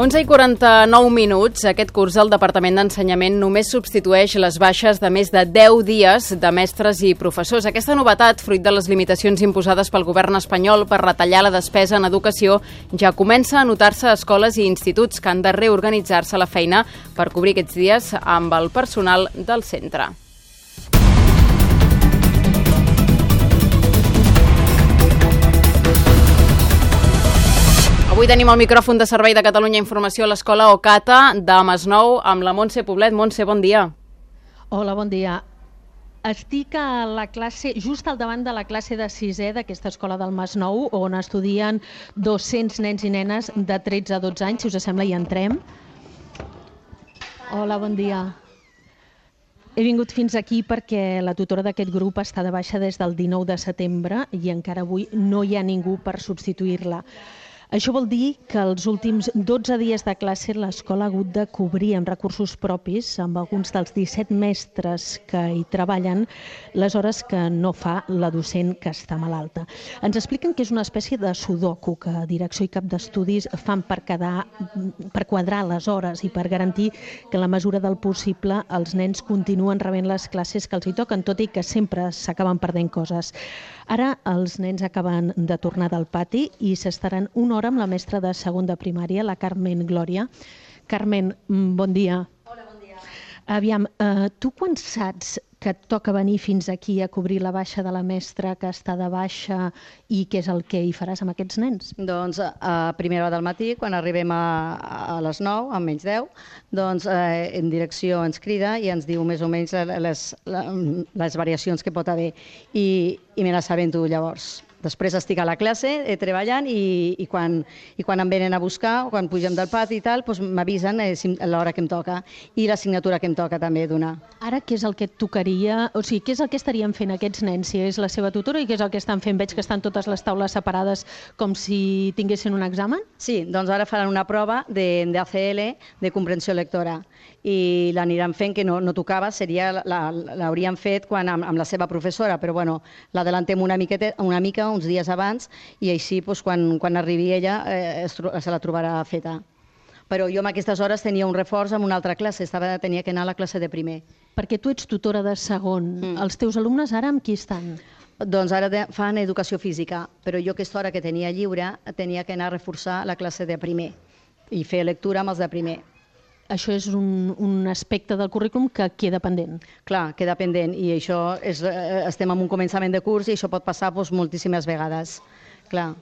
11 i 49 minuts. Aquest curs el Departament d'Ensenyament només substitueix les baixes de més de 10 dies de mestres i professors. Aquesta novetat, fruit de les limitacions imposades pel govern espanyol per retallar la despesa en educació, ja comença a notar-se a escoles i instituts que han de reorganitzar-se la feina per cobrir aquests dies amb el personal del centre. Avui tenim el micròfon de Servei de Catalunya Informació a l'Escola Ocata de Masnou amb la Montse Poblet. Montse, bon dia. Hola, bon dia. Estic a la classe, just al davant de la classe de sisè d'aquesta escola del Masnou, on estudien 200 nens i nenes de 13 a 12 anys. Si us sembla, hi entrem. Hola, bon dia. He vingut fins aquí perquè la tutora d'aquest grup està de baixa des del 19 de setembre i encara avui no hi ha ningú per substituir-la. Això vol dir que els últims 12 dies de classe l'escola ha hagut de cobrir amb recursos propis, amb alguns dels 17 mestres que hi treballen, les hores que no fa la docent que està malalta. Ens expliquen que és una espècie de sudoku que direcció i cap d'estudis fan per, quedar, per quadrar les hores i per garantir que en la mesura del possible els nens continuen rebent les classes que els hi toquen, tot i que sempre s'acaben perdent coses. Ara els nens acaben de tornar del pati i s'estaran una hora amb la mestra de segon de primària, la Carmen Glòria. Carmen, mm, bon dia. Hola, bon dia. Aviam, eh, tu quan saps que et toca venir fins aquí a cobrir la baixa de la mestra que està de baixa i què és el que hi faràs amb aquests nens? Doncs a primera hora del matí, quan arribem a, a les 9, a menys 10, doncs eh, en direcció ens crida i ens diu més o menys les, les, les variacions que pot haver i, i me sabento llavors. Després estic a la classe eh, treballant i, i, quan, i quan em venen a buscar, o quan pugem del pati i tal, doncs m'avisen eh, l'hora que em toca i l'assignatura que em toca també donar. Ara què és el que et tocaria, o sigui, què és el que estarien fent aquests nens, si és la seva tutora i què és el que estan fent? Veig que estan totes les taules separades com si tinguessin un examen? Sí, doncs ara faran una prova d'ACL, de, de comprensió lectora i l'aniran fent, que no, no tocava, seria l'haurien fet quan, amb, amb la seva professora, però bueno, l'adelantem una, miqueta, una mica, uns dies abans, i així doncs, quan, quan arribi ella eh, es, se la trobarà feta. Però jo en aquestes hores tenia un reforç en una altra classe, estava, tenia que anar a la classe de primer. Perquè tu ets tutora de segon. Mm. Els teus alumnes ara amb qui estan? Doncs ara fan educació física, però jo aquesta hora que tenia lliure tenia que anar a reforçar la classe de primer i fer lectura amb els de primer això és un, un aspecte del currículum que queda pendent. Clar, queda pendent i això és, eh, estem en un començament de curs i això pot passar doncs, moltíssimes vegades. Clar,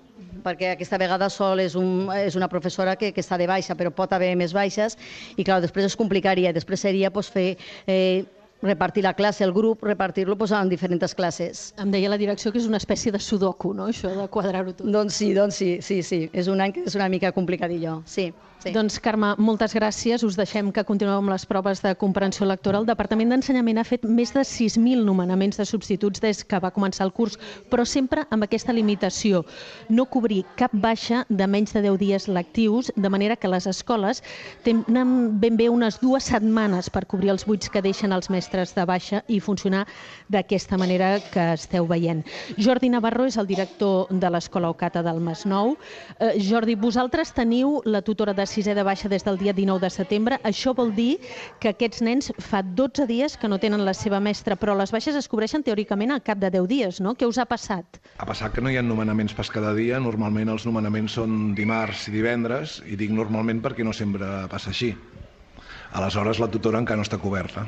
perquè aquesta vegada sol és, un, és una professora que, que està de baixa, però pot haver més baixes i clar, després es complicaria, després seria doncs, fer eh, repartir la classe, el grup, repartir-lo pues, en diferents classes. Em deia la direcció que és una espècie de sudoku, no?, això de quadrar-ho tot. Doncs sí, doncs sí, sí, sí. És un any que és una mica complicadillo, sí. Sí. Doncs, Carme, moltes gràcies. Us deixem que continueu amb les proves de comprensió lectora. El Departament d'Ensenyament ha fet més de 6.000 nomenaments de substituts des que va començar el curs, però sempre amb aquesta limitació. No cobrir cap baixa de menys de 10 dies lectius, de manera que les escoles tenen ben bé unes dues setmanes per cobrir els buits que deixen els mestres de baixa i funcionar d'aquesta manera que esteu veient. Jordi Navarro és el director de l'Escola Ocata del Masnou. Eh, Jordi, vosaltres teniu la tutora de sisè de baixa des del dia 19 de setembre. Això vol dir que aquests nens fa 12 dies que no tenen la seva mestra, però les baixes es cobreixen teòricament al cap de 10 dies, no? Què us ha passat? Ha passat que no hi ha nomenaments pas cada dia. Normalment els nomenaments són dimarts i divendres, i dic normalment perquè no sempre passa així. Aleshores, la tutora encara no està coberta.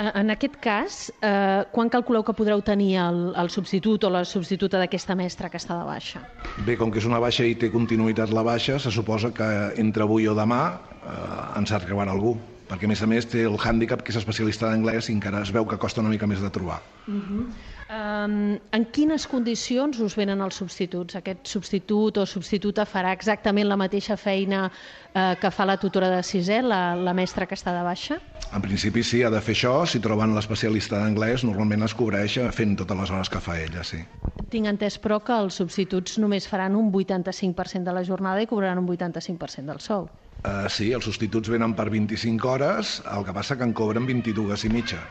En aquest cas, eh, quan calculeu que podreu tenir el, el substitut o la substituta d'aquesta mestra que està de baixa? Bé, com que és una baixa i té continuïtat la baixa, se suposa que entre avui o demà eh, ens arribarà algú perquè a més a més té el hàndicap que és especialista d'anglès i encara es veu que costa una mica més de trobar. Uh -huh. Um, en quines condicions us venen els substituts? Aquest substitut o substituta farà exactament la mateixa feina uh, que fa la tutora de sisè, la, la mestra que està de baixa? En principi sí, ha de fer això. Si troben l'especialista d'anglès, normalment es cobreix fent totes les hores que fa ella, sí. Tinc entès, però, que els substituts només faran un 85% de la jornada i cobraran un 85% del sou. Uh, sí, els substituts venen per 25 hores, el que passa que en cobren 22 i mitja.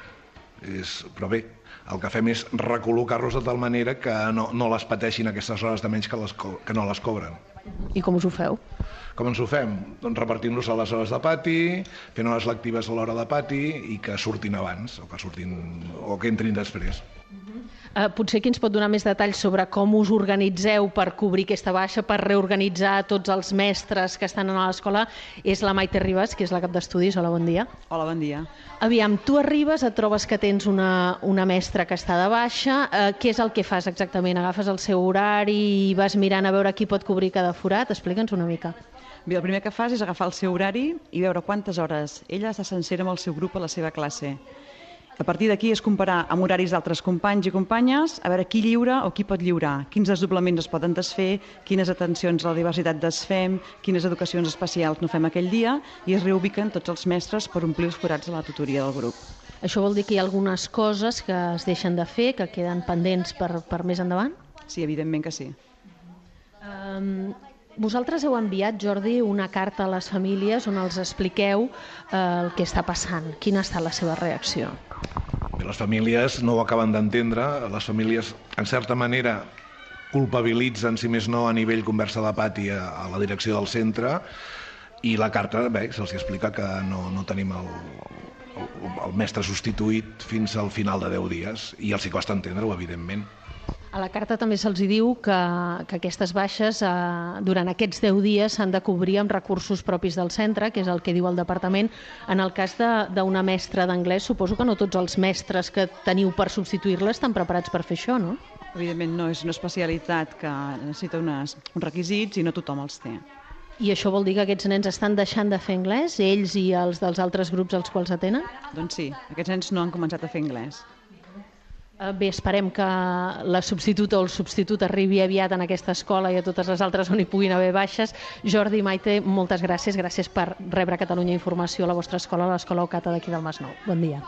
És, però bé, el que fem és recol·locar-los de tal manera que no, no les pateixin aquestes hores de menys que, les, que no les cobren. I com us ho feu? Com ens ho fem? Doncs repartint-los a les hores de pati, fent hores lectives a l'hora de pati i que surtin abans o que, surtin, o que entrin després. Uh, potser qui ens pot donar més detalls sobre com us organitzeu per cobrir aquesta baixa, per reorganitzar tots els mestres que estan a l'escola, és la Maite Ribas, que és la cap d'estudis. Hola, bon dia. Hola, bon dia. Aviam, tu arribes, et trobes que tens una, una mestra que està de baixa. Uh, què és el que fas exactament? Agafes el seu horari i vas mirant a veure qui pot cobrir cada forat? Explica'ns una mica. Bé, el primer que fas és agafar el seu horari i veure quantes hores ella està sencera amb el seu grup a la seva classe. A partir d'aquí és comparar amb horaris d'altres companys i companyes, a veure qui lliura o qui pot lliurar, quins desdoblaments es poden desfer, quines atencions a la diversitat desfem, quines educacions especials no fem aquell dia, i es reubiquen tots els mestres per omplir els forats a la tutoria del grup. Això vol dir que hi ha algunes coses que es deixen de fer, que queden pendents per, per més endavant? Sí, evidentment que sí. Um, vosaltres heu enviat, Jordi, una carta a les famílies on els expliqueu eh, el que està passant. Quina ha estat la seva reacció? Les famílies no ho acaben d'entendre, les famílies, en certa manera, culpabilitzen, si més no, a nivell conversa de pati a, a la direcció del centre, i la carta, bé, se'ls explica que no, no tenim el, el, el mestre substituït fins al final de 10 dies, i els hi costa entendre-ho, evidentment. A la carta també se'ls diu que, que aquestes baixes eh, durant aquests 10 dies s'han de cobrir amb recursos propis del centre, que és el que diu el departament. En el cas d'una mestra d'anglès, suposo que no tots els mestres que teniu per substituir-la estan preparats per fer això, no? Evidentment no és una especialitat que necessita unes, uns requisits i no tothom els té. I això vol dir que aquests nens estan deixant de fer anglès, ells i els dels altres grups als quals atenen? Doncs sí, aquests nens no han començat a fer anglès. Eh, bé, esperem que la substituta o el substitut arribi aviat en aquesta escola i a totes les altres on hi puguin haver baixes. Jordi, Maite, moltes gràcies. Gràcies per rebre Catalunya Informació a la vostra escola, a l'escola Ocata d'aquí del Masnou. Bon dia.